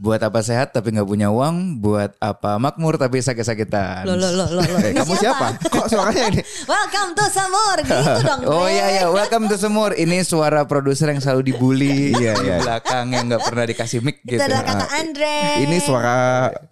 Buat apa sehat tapi nggak punya uang, buat apa makmur tapi sakit-sakitan. Lo lo lo lo. lo. Eh, kamu siapa? Kok suaranya ini? Welcome to Samur. Gitu dong. Oh iya iya, welcome to Semur. Ini suara produser yang selalu dibully iya, iya. di belakang yang nggak pernah dikasih mic Itu gitu. adalah kata Andre. Ini suara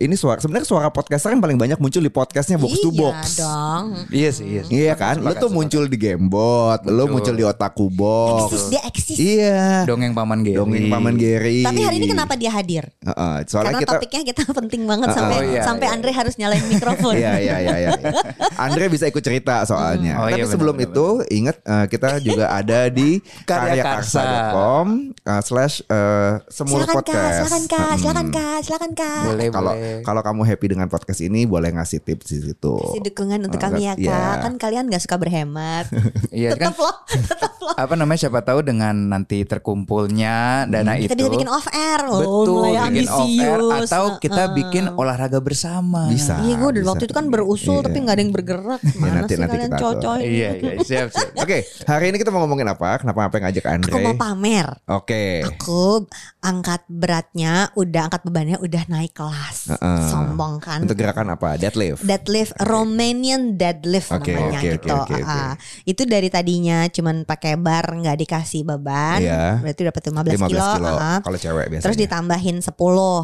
ini suara sebenarnya suara podcaster yang paling banyak muncul di podcastnya box to Iya box. dong. Iya sih, iya. sih. Iya kan? Lo tuh muncul di Gamebot, lo Muncul. di Otaku Box. Eksis dia eksis. Iya. Dongeng paman Geri. Dongeng Paman Gary. Tapi hari ini kenapa dia hadir? Heeh, soalnya Karena kita topiknya kita penting banget sampai Oh, iya, sampai iya. Andre harus nyalain mikrofon. Iya iya iya iya. Andre bisa ikut cerita soalnya. Oh, Tapi iya, benar, sebelum benar, itu ingat eh, kita juga ada di Karya karyakarsa.com eh, slash eh, semur Silakan kak, podcast. silakan kak, Mm-mm. silakan kak, silakan kak. Boleh, Kalau boleh. kalau kamu happy dengan podcast ini boleh ngasih tips di situ. Kasih dukungan untuk kami ya kak. iya. Kan kalian gak suka berhemat. Iya kan tetap loh, tetap loh. apa namanya siapa tahu dengan nanti terkumpulnya dana Kita itu bisa bikin off air loh. Betul, mulai bikin off air atau kita Heeh. bikin olahraga bersama. Bisa. Iya gue dari waktu itu kan berusul Iya. tapi gak ada yang bergerak. Mana nanti- sih nanti kalian kita cocoy? Iya, iya, siap, siap. Oke, hari ini kita mau ngomongin apa? Kenapa apa yang ngajak Andre? Aku mau pamer. Oke. Aku angkat beratnya udah angkat bebannya udah naik kelas. Heeh. Sombong kan. Untuk gerakan apa? Deadlift. Deadlift Romanian deadlift Oke, namanya oke, gitu. oke, oke, oke. Ah, itu dari tadinya cuman pakai bar nggak dikasih beban, Iya. berarti dapat 15, 15 kilo. kilo. ah. Kalau cewek biasanya. Terus ditambahin 10,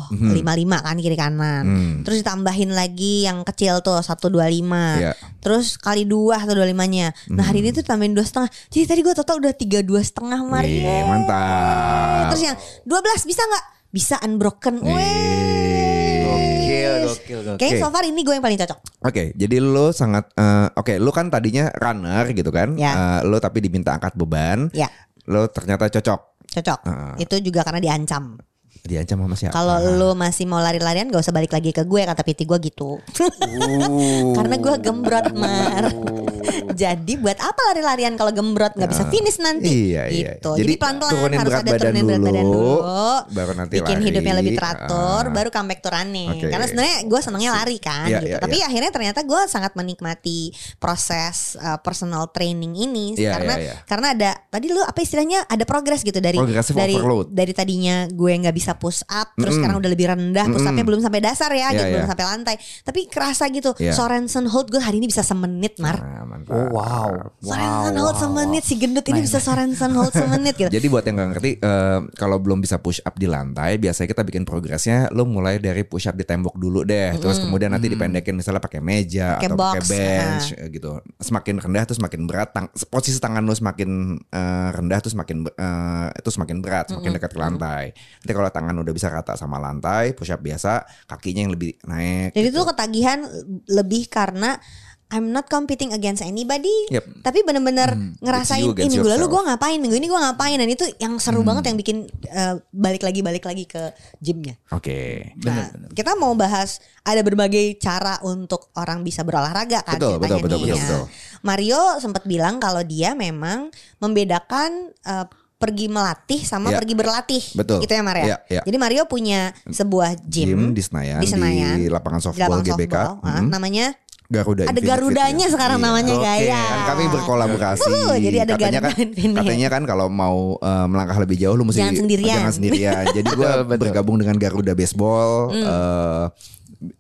Mhm. 55 kan kiri kanan. Hmm. Terus ditambahin lagi yang kecil tuh 125. Iya. Terus kali dua atau 25-nya. Nah, hari ini tuh tambahin dua setengah. Jadi tadi gue total udah tiga dua setengah Wih, Maria. mantap. Terus yang 12 bisa nggak? Bisa unbroken. Weh. Gokil, gokil, gokil. Kayaknya Oke. so far ini gue yang paling cocok. Oke, jadi lo sangat eh, oke, lo kan tadinya runner gitu kan? Ya. Eh, lo tapi diminta angkat beban. Ya, Lo ternyata cocok. cocok. Ah. Itu juga karena diancam. Diancam sama siapa? Kalau lu masih mau lari-larian gak usah balik lagi ke gue kata PT gue gitu. Karena gue gembrot mar. Jadi buat apa lari-larian kalau gembrot nggak bisa finish nanti? Iya, iya. Gitu. Jadi Jadi, pelan-pelan turunin harus berat ada badan turunin berat badan dulu, baru nanti bikin lari. hidupnya lebih teratur, Ah. baru comeback to running. Oke. Karena sebenarnya gue senangnya lari kan Iya, gitu. iya, Tapi iya. akhirnya ternyata gue sangat menikmati proses uh, personal training ini Iya, karena iya, iya. karena ada tadi lu apa istilahnya ada progres gitu dari Progressive dari overload. dari tadinya gue nggak bisa push up terus Mm-mm. sekarang udah lebih rendah push upnya Mm-mm. belum sampai dasar ya Iya, gitu belum iya. sampai lantai tapi kerasa gitu Iya. Sorensen hold gue hari ini bisa semenit mar Nah, mantap. Oh wow. Sorensen hold semenit si gendut ini bisa Sorensen hold semenit gitu Jadi buat yang gak ngerti eh, kalau belum bisa push up di lantai, biasanya kita bikin progresnya lo mulai dari push up di tembok dulu deh, terus kemudian nanti dipendekin misalnya pakai meja Pakai atau pakai box, bench eh, gitu. Semakin rendah tuh semakin berat, tang- posisi tangan lo semakin eh, rendah tuh semakin eh, itu semakin berat, semakin dekat ke lantai. Nanti kalau tangan udah bisa rata sama lantai, push up biasa, kakinya yang lebih naik. jadi gitu. tuh ketagihan lebih karena I'm not competing against anybody, Yep. tapi bener-bener ngerasain you ini against minggu lalu yourself." gue ngapain, minggu ini gue ngapain dan itu yang seru banget yang bikin eh, balik lagi balik lagi ke gymnya. Oke. Nah, kita mau bahas ada berbagai cara untuk orang bisa berolahraga kan Betul, betul, betul, nih. betul, Ya. betul. Mario sempat bilang kalau dia memang membedakan eh, pergi melatih sama Ya. pergi berlatih. Betul. Gitu ya Mario. Ya, ya. Jadi Mario punya sebuah Gym, gym, di Senayan, di Senayan, di lapangan di softball lapangan GBK. softball. Ah, Mhm. namanya Garuda ada Infinite Garudanya Fitness. sekarang Iya. namanya Oke. gaya. Kan kami berkolaborasi. Uh, jadi ada katanya kan, Garuda Infinite. katanya kan kalau mau eh, melangkah lebih jauh lu mesti Jangan sendirian. Jangan sendirian. jadi gue bergabung dengan Garuda Baseball. Hmm. eh,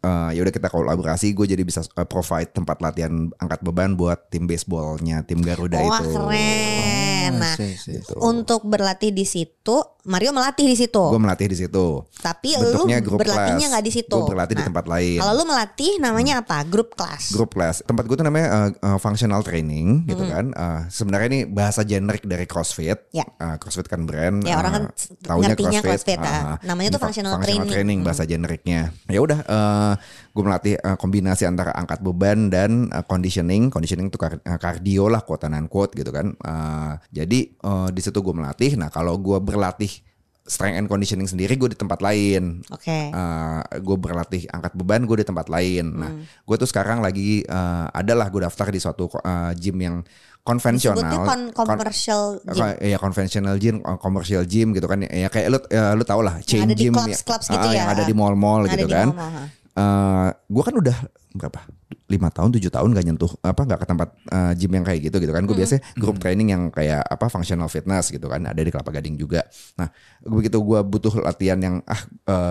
eh, ya udah kita kolaborasi. Gue jadi bisa eh, provide tempat latihan angkat beban buat tim baseballnya tim Garuda Wah itu. keren. Nah, I see, see. Gitu. untuk berlatih di situ, Mario melatih di situ. Gue melatih di situ. Tapi Bentuknya lu grup berlatihnya nggak di situ. Gue berlatih di Nah, tempat lain. Kalau lu melatih namanya apa? Grup kelas. Grup class. Tempat gue tuh namanya uh, uh, functional training gitu Mm-hmm. kan. Uh, Sebenarnya ini bahasa generik dari CrossFit. Ya. Uh, CrossFit kan brand. Ya, orang kan uh, ngertinya CrossFit, Uh, ah. Namanya tuh fa- functional training. bahasa generiknya. Ya udah uh, gue melatih uh, kombinasi antara angkat beban dan uh, conditioning. Conditioning itu kar- uh, cardio lah quote gitu kan. Uh, jadi uh, di situ gue melatih. Nah, kalau gue berlatih strength and conditioning sendiri gue di tempat lain. Oke. gue berlatih angkat beban gue di tempat lain. Nah, Hmm. gue tuh sekarang lagi uh, adalah gue daftar di suatu uh, gym yang konvensional. Disebutnya kon- commercial Kon- gym. Ya conventional gym, uh, commercial gym gitu kan. Ya kayak lu ya, lu tau lah chain ada di gym clubs-clubs gitu ah, ya. yang ada di mall-mall gitu di kan. mall-mall, ha. Uh, gue kan udah berapa? Lima tahun tujuh tahun gak nyentuh apa nggak ke tempat uh, gym yang kayak gitu gitu kan. Gue biasanya grup training yang kayak apa functional fitness gitu kan. Ada di kelapa gading juga. Nah begitu gue butuh latihan yang ah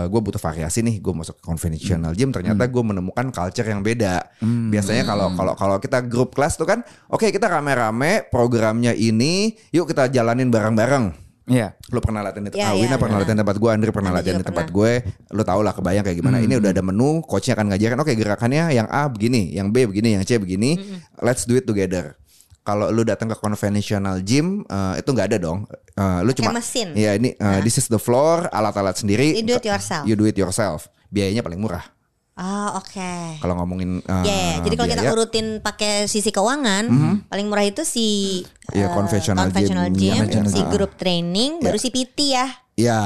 gue butuh variasi nih. Gue masuk ke conventional gym ternyata gue menemukan culture yang beda. Biasanya kalau kalau kalau kita grup kelas tuh kan oke kita rame-rame programnya ini yuk kita jalanin bareng-bareng Iya. Lu pernah latihan di Ya, ah, ya, Wina pernah ya. latihan di tempat gue, Andri pernah Anda latihan di tempat gue. Lu tau lah kebayang kayak gimana. Ini udah ada menu, coachnya akan ngajarin. Oke gerakannya yang A begini, yang B begini, yang C begini. Let's do it together. Kalau lu datang ke conventional gym eh, itu nggak ada dong. Eh, lu Pakai cuma mesin. Iya ini eh, this is the floor, alat-alat sendiri. You do it yourself. You do it yourself. Biayanya paling murah. Ah, oke. Kalau ngomongin eh, Ya, ya. jadi kalau kita urutin pakai sisi keuangan, paling murah itu si Iya, eh, conventional conventional gym. gym, Conventional si gym. grup training, baru si PT ya. Ya,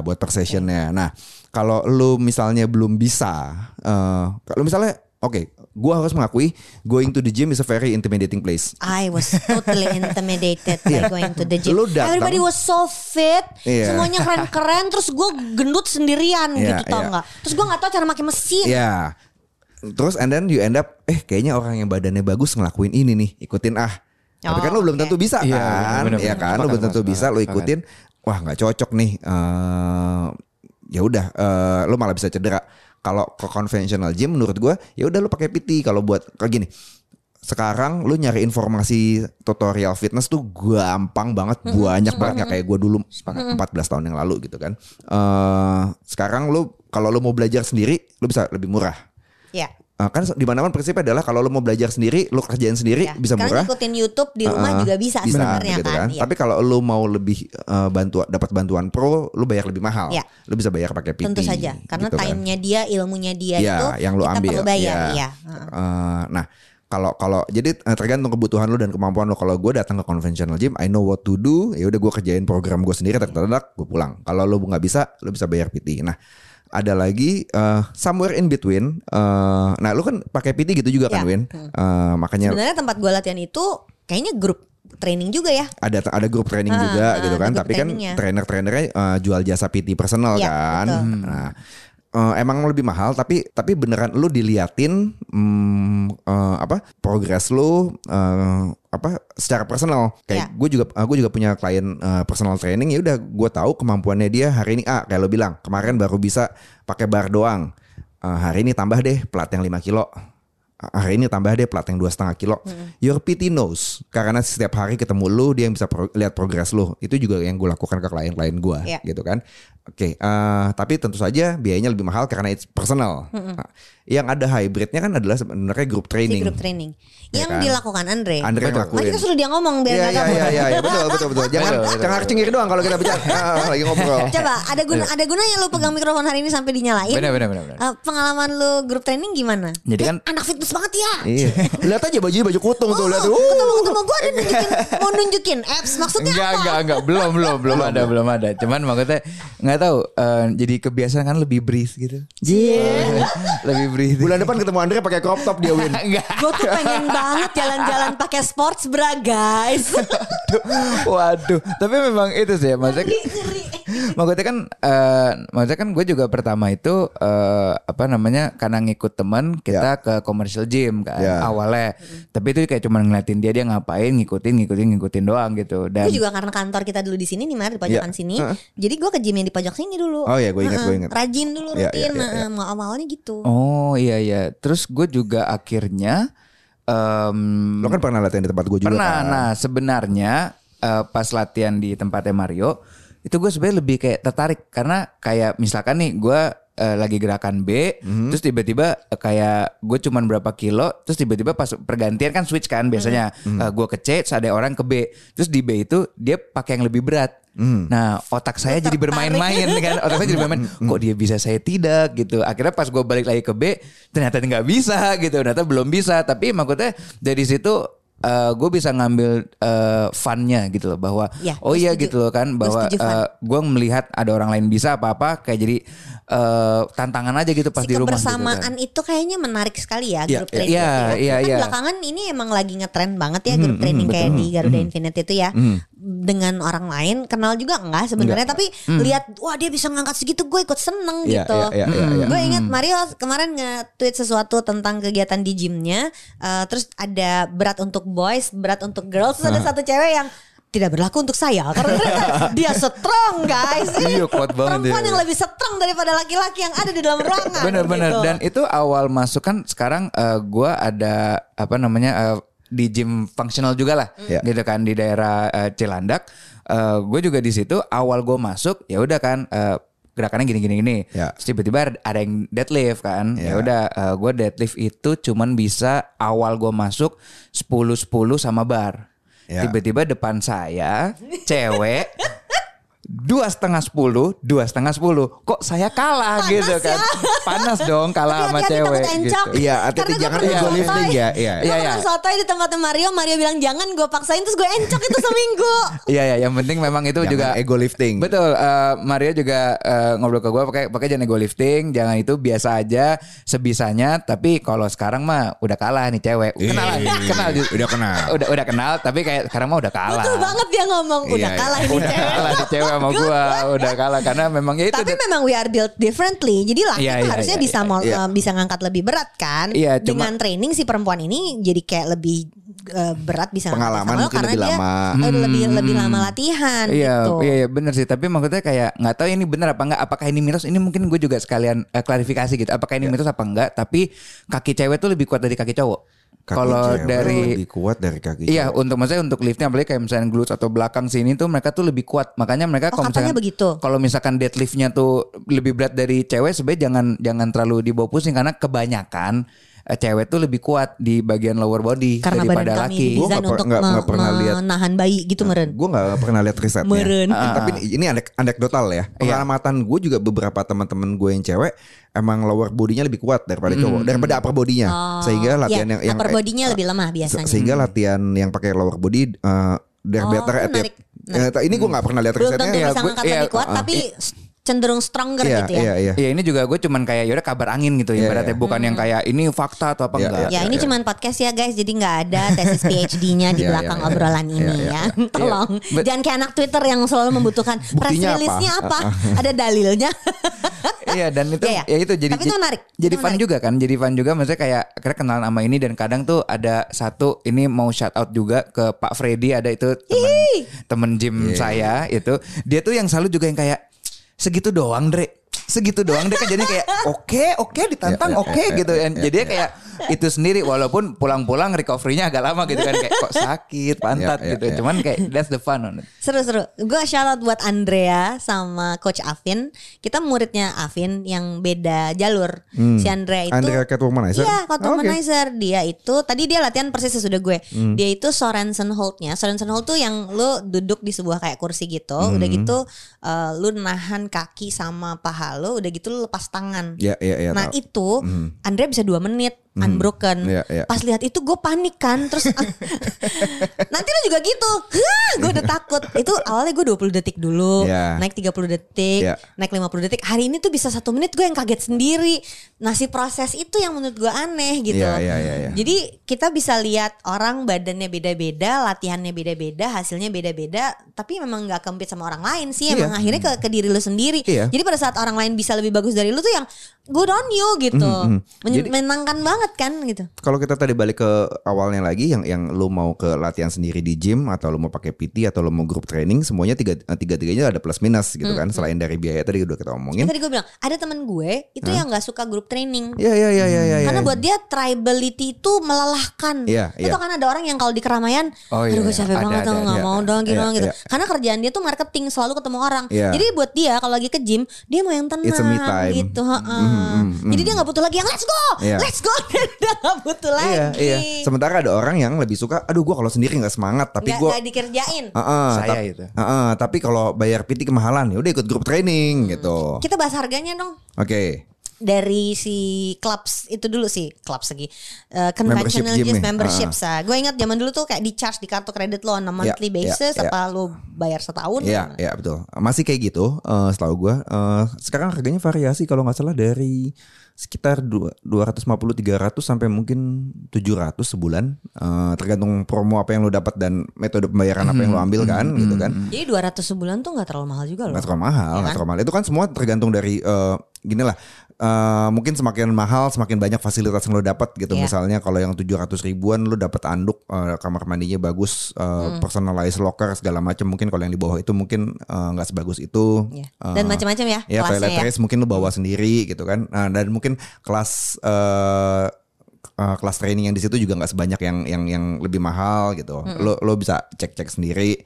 buat per sessionnya. Nah, kalau lu misalnya belum bisa, eh kalau misalnya, oke, gua harus mengakui, going to the gym is a very intimidating place. I was totally intimidated by going to the gym. Lu datang- Everybody was so fit, Iya. semuanya keren-keren. Terus gue gendut sendirian Iya, gitu tau iya. nggak? Terus gue nggak tahu cara pakai mesin. Ya, terus and then you end up, eh kayaknya orang yang badannya bagus ngelakuin ini nih, ikutin ah. Tapi Oh, kan lu belum oke. tentu bisa Iya, kan, bener-bener. ya kan, lu belum tentu bisa, lu ikutin, wah nggak cocok nih. eh ya udah, eh, lu malah bisa cedera. Kalau ke conventional gym, menurut gua, ya udah lu pakai PT. Kalau buat kayak gini, sekarang lu nyari informasi tutorial fitness tuh gampang banget, banyak banget nggak kayak gua dulu 14 tahun yang lalu gitu kan. eh sekarang lu kalau lu mau belajar sendiri, lu bisa lebih murah. Ya. Eh, kan di mana-mana prinsipnya adalah kalau lu mau belajar sendiri, lu kerjain sendiri ya. bisa murah. ikutin YouTube di rumah Uh-uh. juga bisa, bisa sebenarnya gitu kan. kan. Iya. Tapi kalau lu mau lebih eh, bantuan dapat bantuan pro, lu bayar lebih mahal. Ya. Lu bisa bayar pakai PT. Tentu saja, karena gitu kan. time-nya dia, ilmunya dia Iya, itu yang lu kita ambil. perlu bayar. Iya. Iya. Eh, nah, kalau kalau jadi eh, tergantung kebutuhan lu dan kemampuan lu. Kalau gue datang ke conventional gym, I know what to do. Ya udah gue kerjain program gue sendiri, tak gue pulang. Kalau lu nggak bisa, lu bisa bayar PT. Nah, ada lagi eh, somewhere in between. eh, nah, lu kan pakai PT gitu juga kan, Ya. Win? Eh, makanya Sebenarnya tempat gue latihan itu kayaknya grup training juga ya. ada ada grup training Ah, juga ah, gitu kan tapi kan trainer-trainernya eh, jual jasa PT personal Iya, kan betul. nah eh, emang lebih mahal tapi tapi beneran lu diliatin hmm, eh, apa progres lu eh, apa secara personal kayak Iya. gue juga gue juga punya klien eh, personal training ya udah gue tahu kemampuannya dia hari ini ah kayak lo bilang kemarin baru bisa pakai bar doang Eh, hari ini tambah deh plat yang 5 kilo hari ini tambah deh plat yang dua setengah kilo. Your PT knows karena setiap hari ketemu lu dia yang bisa pro- lihat progres lu. Itu juga yang gue lakukan ke klien-klien gue, Iya. gitu kan. Oke, eh, tapi tentu saja biayanya lebih mahal karena it's personal. Nah, yang ada hybridnya kan adalah sebenarnya group Si training. grup training. Ya Yang kan? dilakukan Andre. Andre. Mari kita suruh dia ngomong biar Iya nggak iya kabur. iya iya ya, betul betul betul. Jangan jangan cengir doang kalau kita bicara Ah, lagi ngobrol. Coba ada guna ada gunanya lu pegang mikrofon hari ini sampai dinyalain. Benar benar benar. Eh, pengalaman lu grup training gimana? Jadi kan- anak fitness banget ya. Iya. Lihat aja bajunya baju kutung tuh, lihat tuh. Ketemu ketemu gue ada nunjukin mau nunjukin apps maksudnya Enggak, apa? enggak, enggak, belum, belum, belum ada, belum ada. Cuman maksudnya nggak tahu. eh, jadi kebiasaan kan lebih breathe gitu. Iya. lebih breathe. Bulan depan ketemu Andre pakai crop top dia win. enggak. Gue tuh pengen banget jalan-jalan pakai sports bra guys. Waduh, tapi memang itu sih, maksudnya, Ngeri, ngeri. maksudnya kan, eh, maksudnya kan gue juga pertama itu eh, apa namanya, karena ngikut teman kita ke commercial gym kan Ya. awalnya, tapi itu kayak cuma ngeliatin dia dia ngapain, ngikutin, ngikutin, ngikutin doang gitu. Dan Gue juga karena kantor kita dulu di sini nih Mar di pojokan Iya. sini. Heeh. Jadi gue ke gym yang di pojok sini dulu. Oh iya, gue ingat, gue Heeh. ingat. Rajin dulu Iya, rutin. iya, iya, heeh. Mau awalnya gitu. oh iya iya, terus gue juga akhirnya em, Lo kan pernah latihan di tempat gue juga pernah. kan. Nah sebenarnya eh, pas latihan di tempatnya Mario itu gue sebenarnya lebih kayak tertarik karena kayak misalkan nih gue eh, lagi gerakan B terus tiba-tiba eh, kayak gue cuman berapa kilo terus tiba-tiba pas pergantian kan switch kan biasanya. Eh, gue ke C terus ada orang ke B terus di B itu dia pakai yang lebih berat. Nah otak saya jadi bermain-main kan otak saya jadi bermain kok dia bisa saya tidak? gitu. Akhirnya pas gue balik lagi ke B ternyata nggak bisa gitu ternyata belum bisa. Tapi maksudnya dari situ eh, gue bisa ngambil eh, funnya gitu loh bahwa Ya, oh iya setuju. gitu loh kan bahwa Van. gue melihat ada orang lain bisa apa-apa kayak jadi eh, tantangan aja gitu pas si di rumah gitu kebersamaan kan. itu kayaknya menarik sekali ya Iya, grup iya, training itu ya. iya, Kan iya. belakangan ini emang lagi ngetren banget ya grup training kayak di Garuda Infinite itu ya. Dengan orang lain kenal juga enggak sebenarnya tapi lihat wah dia bisa ngangkat segitu gue ikut seneng Iya, gitu. iya, iya, iya, iya. Gue ingat Mario kemarin nge-tweet sesuatu tentang kegiatan di gymnya Eh, terus ada berat untuk boys, berat untuk girls, terus ada satu cewek yang tidak berlaku untuk saya karena ternyata dia strong guys. Ini Iya, kuat banget Perempuan dia. yang lebih strong daripada laki-laki yang ada di dalam ruangan. Bener-bener gitu. dan itu awal masuk kan sekarang eh, gue ada apa namanya eh, di gym fungsional juga lah Iya. gitu kan di daerah eh, Cilandak gue juga di situ awal gue masuk ya udah kan eh, gerakannya gini gini gini Ya. Terus tiba-tiba ada yang deadlift kan ya Ya. udah gue deadlift itu cuman bisa awal gue masuk 10 10 sama bar Ya. tiba-tiba depan saya cewek dua setengah sepuluh, dua setengah sepuluh, kok saya kalah Panas gitu kan? ya. Panas dong kalah sama cewek gitu. Iya, hati-hati jangan ego lifting ya, iya. Iya, iya. sotoy di tempatnya Mario, Mario bilang jangan gue paksain terus gue encok itu seminggu. Iya ya, yang penting memang itu Jangan juga ego lifting. Betul, eh, Maria juga eh, ngobrol ke gue pakai pakai jangan ego lifting, jangan itu biasa aja sebisanya. Tapi kalau sekarang mah udah kalah nih cewek. Kenal, kenal, udah kenal. udah udah kenal. Tapi kayak sekarang mah udah kalah. Betul banget dia ngomong udah Iya, iya. kalah ini Udah cewek. kalah nih cewek sama gue, udah kalah karena memang ya itu. Tapi memang we are built differently. Jadi laki Iya, tuh iya, harusnya iya, bisa iya, mau iya. eh, bisa ngangkat lebih berat kan. Iya, cuma- Dengan training si perempuan ini jadi kayak lebih eh, berat bisa ngangkat Pengalaman sama mungkin karena lebih dia lama. eh, lebih lebih lama latihan Iya, gitu. iya, iya bener sih. Tapi maksudnya kayak nggak tahu ini bener apa enggak. Apakah ini mitos? Ini mungkin gue juga sekalian eh, klarifikasi gitu. Apakah Iya. ini mitos apa enggak? Tapi kaki cewek tuh lebih kuat dari kaki cowok. Kaki Kalau cewek dari lebih kuat dari kaki Iya, cowok. untuk maksudnya untuk liftnya apalagi kayak misalnya glutes atau belakang sini tuh mereka tuh lebih kuat. Makanya mereka Oh, kalau misalkan begitu. kalau misalkan deadliftnya tuh lebih berat dari cewek, sebenarnya jangan jangan terlalu dibawa pusing karena kebanyakan cewek tuh lebih kuat di bagian lower body Karena daripada badan laki. Gua desain nggak per- nggak- me- nggak pernah lihat. menahan bayi gitu meren. Gue gak pernah lihat risetnya. Meren. Eh, Tapi ini anek anekdotal ya. Pengamatan gue juga beberapa teman-teman gue yang cewek emang lower bodinya lebih kuat daripada cowok, daripada upper bodinya. Sehingga latihan Iya, yang yang upper eh, bodinya lebih lemah se- biasanya. sehingga latihan yang pakai lower body eh they're Oh, better at it. menarik, Eh, ini gue gak pernah lihat Belum risetnya. tentu Iya, bisa gue- ngangkat iya, lebih kuat uh, tapi cenderung stronger Iya, gitu ya. iya, iya. Ya ini juga gue cuman kayak yaudah kabar angin gitu Iya, ibaratnya iya. bukan yang kayak ini fakta atau apa Iya, enggak. Ya ini iya. cuman podcast ya guys, jadi nggak ada tesis PhD-nya di Iya, belakang iya, iya. obrolan Iya, ini iya, ya. Tolong, Bet- jangan kayak anak Twitter yang selalu membutuhkan press Buktinya apa? release-nya apa, ada dalilnya. Iya dan itu Iya, iya. ya itu jadi Tapi itu menarik, Jadi itu fun menarik. juga kan. Jadi fun juga maksudnya kayak akhirnya kenalan sama ini dan kadang tuh ada satu ini mau shout out juga ke Pak Freddy ada itu temen temen gym Iya. saya itu. Dia tuh yang selalu juga yang kayak segitu doang, Dre. Segitu doang dia kan jadi kayak oke oke ditantang Iya, iya, oke iya, gitu iya, dan iya, jadinya kayak itu sendiri walaupun pulang-pulang recovery-nya agak lama gitu kan kayak kok sakit pantat gitu. Cuman kayak that's the fun on it. Seru-seru. Gue shout out buat Andrea sama Coach Afin. Kita muridnya Afin yang beda jalur. Si Andrea itu Hmm. Andrea Catwomanizer? Iya, Oh, Catwomanizer. Dia itu tadi dia latihan persis sesudah gue. Hmm. Dia itu Sorensen Hold-nya. Sorensen Hold tuh yang lu duduk di sebuah kayak kursi gitu. Hmm. Udah gitu eh, lu nahan kaki sama paha lu, udah gitu lu lepas tangan. Iya, iya, iya. Nah tahu. itu Andrea bisa dua menit unbroken. Iya, iya. Pas lihat itu gue panik kan, terus nanti lu juga gitu, gue udah takut. Itu awalnya gue 20 detik dulu, Iya. naik 30 detik, Iya. naik 50 detik. Hari ini tuh bisa satu menit gue yang kaget sendiri. Nah si proses itu yang menurut gue aneh gitu. Iya, iya, iya, iya. Jadi kita bisa lihat orang badannya beda-beda, latihannya beda-beda, hasilnya beda-beda, tapi memang nggak compete sama orang lain sih. Emang Iya. akhirnya ke, ke diri lu sendiri. Iya. Jadi pada saat orang lain bisa lebih bagus dari lu tuh yang good on you gitu. Mhm, mhm. Men- Jadi- menyenangkan banget kan gitu. Kalau kita tadi balik ke awalnya lagi yang yang lu mau ke latihan sendiri di gym atau lu mau pakai PT atau lu mau grup training semuanya tiga tiga tiganya ada plus minus gitu kan selain dari biaya tadi udah kita omongin. tadi gue bilang ada temen gue itu yang nggak suka grup training. Iya iya iya iya iya. Karena iya. buat dia tribalisty itu melelahkan. Iya, Itu iya. kan ada orang yang kalau di keramaian, Oh, aduh iya, gue capek ada, banget ada, nggak iya, mau dong gitu, iya, gitu. iya. Karena kerjaan dia tuh marketing selalu ketemu orang. Iya. Jadi buat dia kalau lagi ke gym dia mau yang tenang It's a me time. gitu. heeh. mhm, Jadi dia nggak butuh lagi yang let's go, Iya. let's go. dia nggak butuh lagi. Iya iya. Sementara ada orang yang lebih suka, aduh gua kalau sendiri nggak semangat tapi gua nggak dikerjain. Heeh, Saya tap- itu. heeh, tapi kalau bayar PT kemahalan ya udah ikut grup training gitu. Kita bahas harganya dong. Oke. Dari si clubs itu dulu sih clubs lagi uh, conventional Membership gym gyms nih. memberships ah. gue ingat zaman dulu tuh kayak di charge di kartu kredit lo on a monthly Ya, ya, basis ya. apa lo bayar setahun Iya, iya betul. Masih kayak gitu eh, setahu gua. Eh, sekarang harganya variasi kalau nggak salah dari sekitar dua- 250 300 sampai mungkin 700 sebulan Eh, tergantung promo apa yang lo dapat dan metode pembayaran apa yang lo ambil kan gitu kan. jadi 200 sebulan tuh nggak terlalu mahal juga loh Nggak terlalu mahal, nggak terlalu mahal. Itu kan semua tergantung dari eh, gini lah. eh, mungkin semakin mahal semakin banyak fasilitas yang lo dapat gitu. Iya. Misalnya kalau yang 700 ribuan lo dapat anduk, eh, kamar mandinya bagus, eh, personalized locker segala macam. Mungkin kalau yang di bawah itu mungkin nggak sebagus itu. Iya. Eh, dan macam-macam ya, Ya kelasnya ya toiletries mungkin lo bawa sendiri gitu kan. Nah, dan mungkin kelas eh eh, kelas training yang di situ juga nggak sebanyak yang yang yang lebih mahal gitu. Lo lo bisa cek-cek sendiri.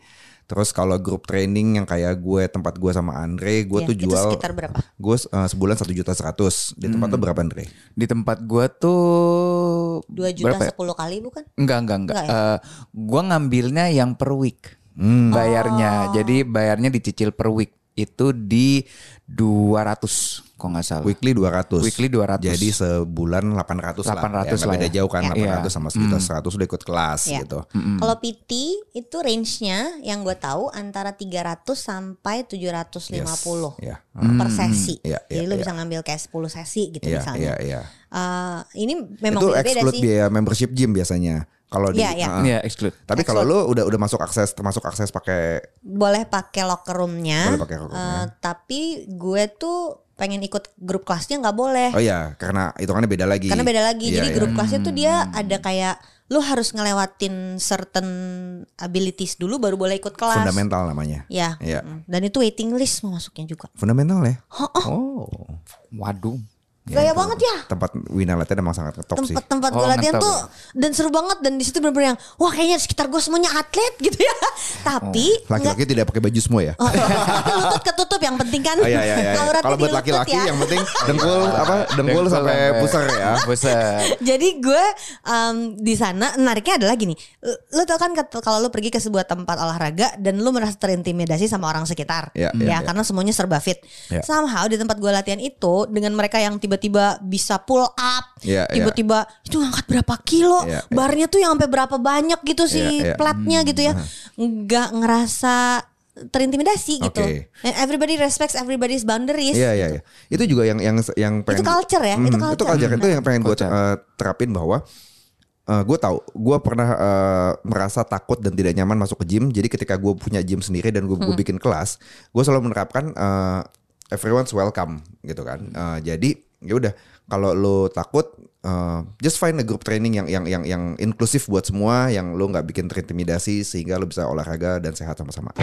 Terus kalau grup training yang kayak gue tempat gue sama Andre, gue Iya, tuh itu jual sekitar berapa gue eh, sebulan satu juta seratus. Di tempat lo berapa Andre? Di tempat gua tuh 2 juta berapa ya? 10 kali bukan Enggak, enggak, enggak. Enggak ya? Eh, gua ngambilnya yang per week. Hmm. Bayarnya. Jadi bayarnya dicicil per week. Itu di 200 kok nggak salah. Weekly 200. Weekly 200. Jadi sebulan 800, 800 lah. Ya, lah beda ya. jauh kan Iya. 800 sama sejuta 100 udah ikut kelas Iya. gitu. Kalau PT itu range-nya yang gue tahu antara 300 sampai 750 Yes. Ya. per sesi. Iya, Jadi iya, lo bisa ngambil kayak 10 sesi gitu Iya, misalnya. iya, iya. Eh, ini memang Itu beda-beda exclude sih. biaya membership gym biasanya. Kalau di Iya, iya. uh-uh. Iya, exclude. Tapi kalau lu udah udah masuk akses termasuk akses pakai Boleh pakai locker room-nya. Boleh pakai locker room-nya. Eh, tapi gue tuh pengen ikut grup kelasnya nggak boleh. Oh iya, karena hitungannya beda lagi. Karena beda lagi. Iya, Jadi iya. grup kelasnya tuh dia ada kayak lu harus ngelewatin certain abilities dulu baru boleh ikut kelas. fundamental namanya. Ya. Iya. mm. Dan itu waiting list mau masuknya juga. Fundamental ya? Oh, Oh. Waduh. Gaya banget ya. Tempat Wina latihan emang sangat ngetop sih. Tempat-tempat gue Oh, latihan mantap tuh dan seru banget dan di situ bener-bener yang wah kayaknya sekitar gue semuanya atlet gitu ya. Tapi nggak Oh, Laki-laki tidak pakai baju semua ya? Oh, tapi lutut ketutup yang penting kan. Oh iya iya iya. Auratnya Kalau buat laki-laki ya. yang penting dengkul apa? Dengkul sampai pusar ya. Pusar. Jadi gue um, di sana menariknya adalah gini, lo tau kan kalau lo pergi ke sebuah tempat olahraga dan lo merasa terintimidasi sama orang sekitar, Ya, ya, ya, ya. karena semuanya serba fit. Ya. Somehow di tempat gue latihan itu dengan mereka yang tiba-tiba bisa pull up, Ya, ya. tiba-tiba itu ngangkat berapa kilo, Ya, ya. barnya tuh yang sampai berapa banyak gitu sih Ya, ya. platnya gitu ya, nggak ngerasa terintimidasi gitu. Oke. And everybody respects everybody's boundaries. Iya iya iya. Itu juga yang yang yang pengen Itu culture ya, itu Hmm, culture. Itu culture itu yang pengen gue Culture. terapin bahwa gue tahu gue pernah eh, merasa takut dan tidak nyaman masuk ke gym. Jadi ketika gue punya gym sendiri dan gue Hmm. bikin kelas, gue selalu menerapkan eh, everyone's welcome gitu kan. Eh, jadi ya udah kalau lo takut eh, just find a group training yang yang yang yang inklusif buat semua yang lo nggak bikin terintimidasi sehingga lo bisa olahraga dan sehat sama-sama.